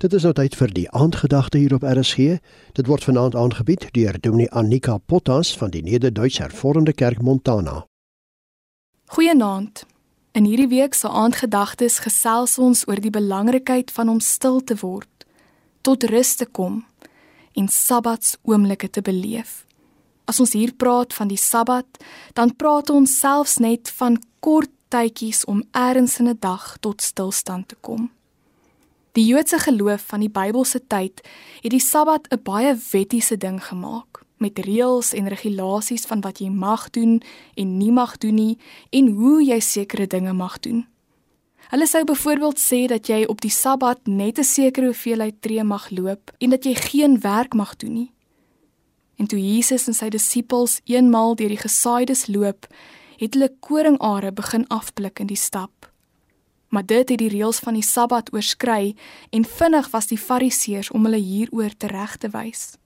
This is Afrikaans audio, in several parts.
Dit is nou tyd vir die aandgedagte hier op RSG. Dit word vanaand aangebied deur Dominee Annika Potas van die Nederduits Hervormde Kerk Montana. Goeienaand. In hierdie week se aandgedagtes gesels ons oor die belangrikheid van om stil te word, tot rus te kom en Sabbats oomblikke te beleef. As ons hier praat van die Sabbat, dan praat ons selfs net van kort tydjies om eers in 'n dag tot stilstand te kom. Die Joodse geloof van die Bybelse tyd het die Sabbat 'n baie wettiese ding gemaak, met reëls en regulasies van wat jy mag doen en nie mag doen nie en hoe jy sekere dinge mag doen. Hulle sou byvoorbeeld sê dat jy op die Sabbat net 'n sekere hoeveelheid tree mag loop en dat jy geen werk mag doen nie. En toe Jesus en sy disippels eenmaal deur die gesaaides loop, het hulle koringare begin afblik in die stap maar dit het die reëls van die Sabbat oorskry en vinnig was die Fariseërs om hulle hieroor tereg te wys.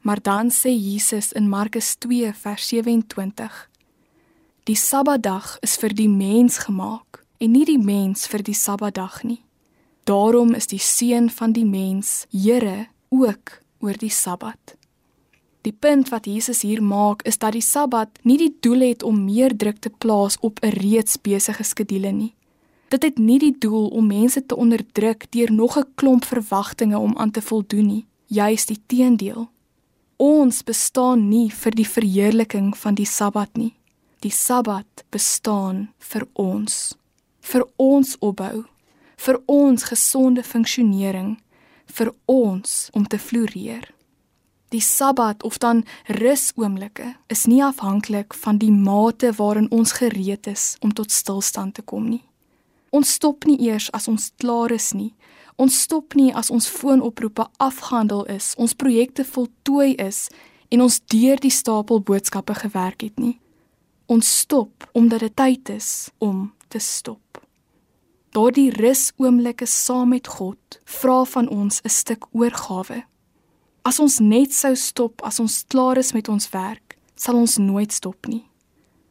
Maar dan sê Jesus in Markus 2 vers 27: Die Sabbatdag is vir die mens gemaak en nie die mens vir die Sabbatdag nie. Daarom is die seun van die mens Here ook oor die Sabbat. Die punt wat Jesus hier maak is dat die Sabbat nie die doel het om meer druk te plaas op 'n reeds besige skedule nie. Dit het nie die doel om mense te onderdruk deur nog 'n klomp verwagtinge om aan te voldoen nie, juis die teendeel. Ons bestaan nie vir die verheerliking van die Sabbat nie. Die Sabbat bestaan vir ons, vir ons opbou, vir ons gesonde funksionering, vir ons om te floreer. Die Sabbat of dan rusoomblikke is nie afhanklik van die mate waarin ons gereed is om tot stilstand te kom nie. Ons stop nie eers as ons klaar is nie. Ons stop nie as ons foonoproepe afgehandel is, ons projekte voltooi is en ons deur die stapel boodskappe gewerk het nie. Ons stop omdat dit tyd is om te stop. Daardie rus oomblikke saam met God vra van ons 'n stuk oorgawe. As ons net sou stop as ons klaar is met ons werk, sal ons nooit stop nie.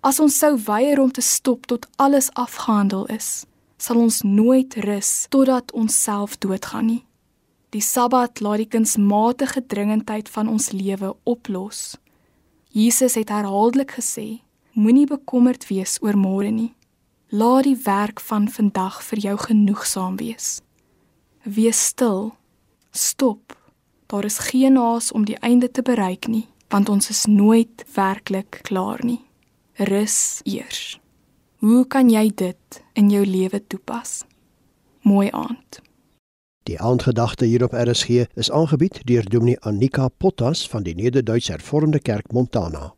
As ons sou weier om te stop tot alles afgehandel is, sal ons nooit rus totdat ons self doodgaan nie. Die Sabbat laat die kunsmatige dringendheid van ons lewe oplos. Jesus het herhaaldelik gesê: Moenie bekommerd wees oor môre nie. Laat die werk van vandag vir jou genoegsaam wees. Wees stil. Stop. Daar is geen haas om die einde te bereik nie, want ons is nooit werklik klaar nie. Rus eers. Hoe kan jy dit in jou lewe toepas? Mooi aand. Die aandgedagte hier op RSG is aangebied deur Dominee Annika Potas van die Nederduits Hervormde Kerk Montana.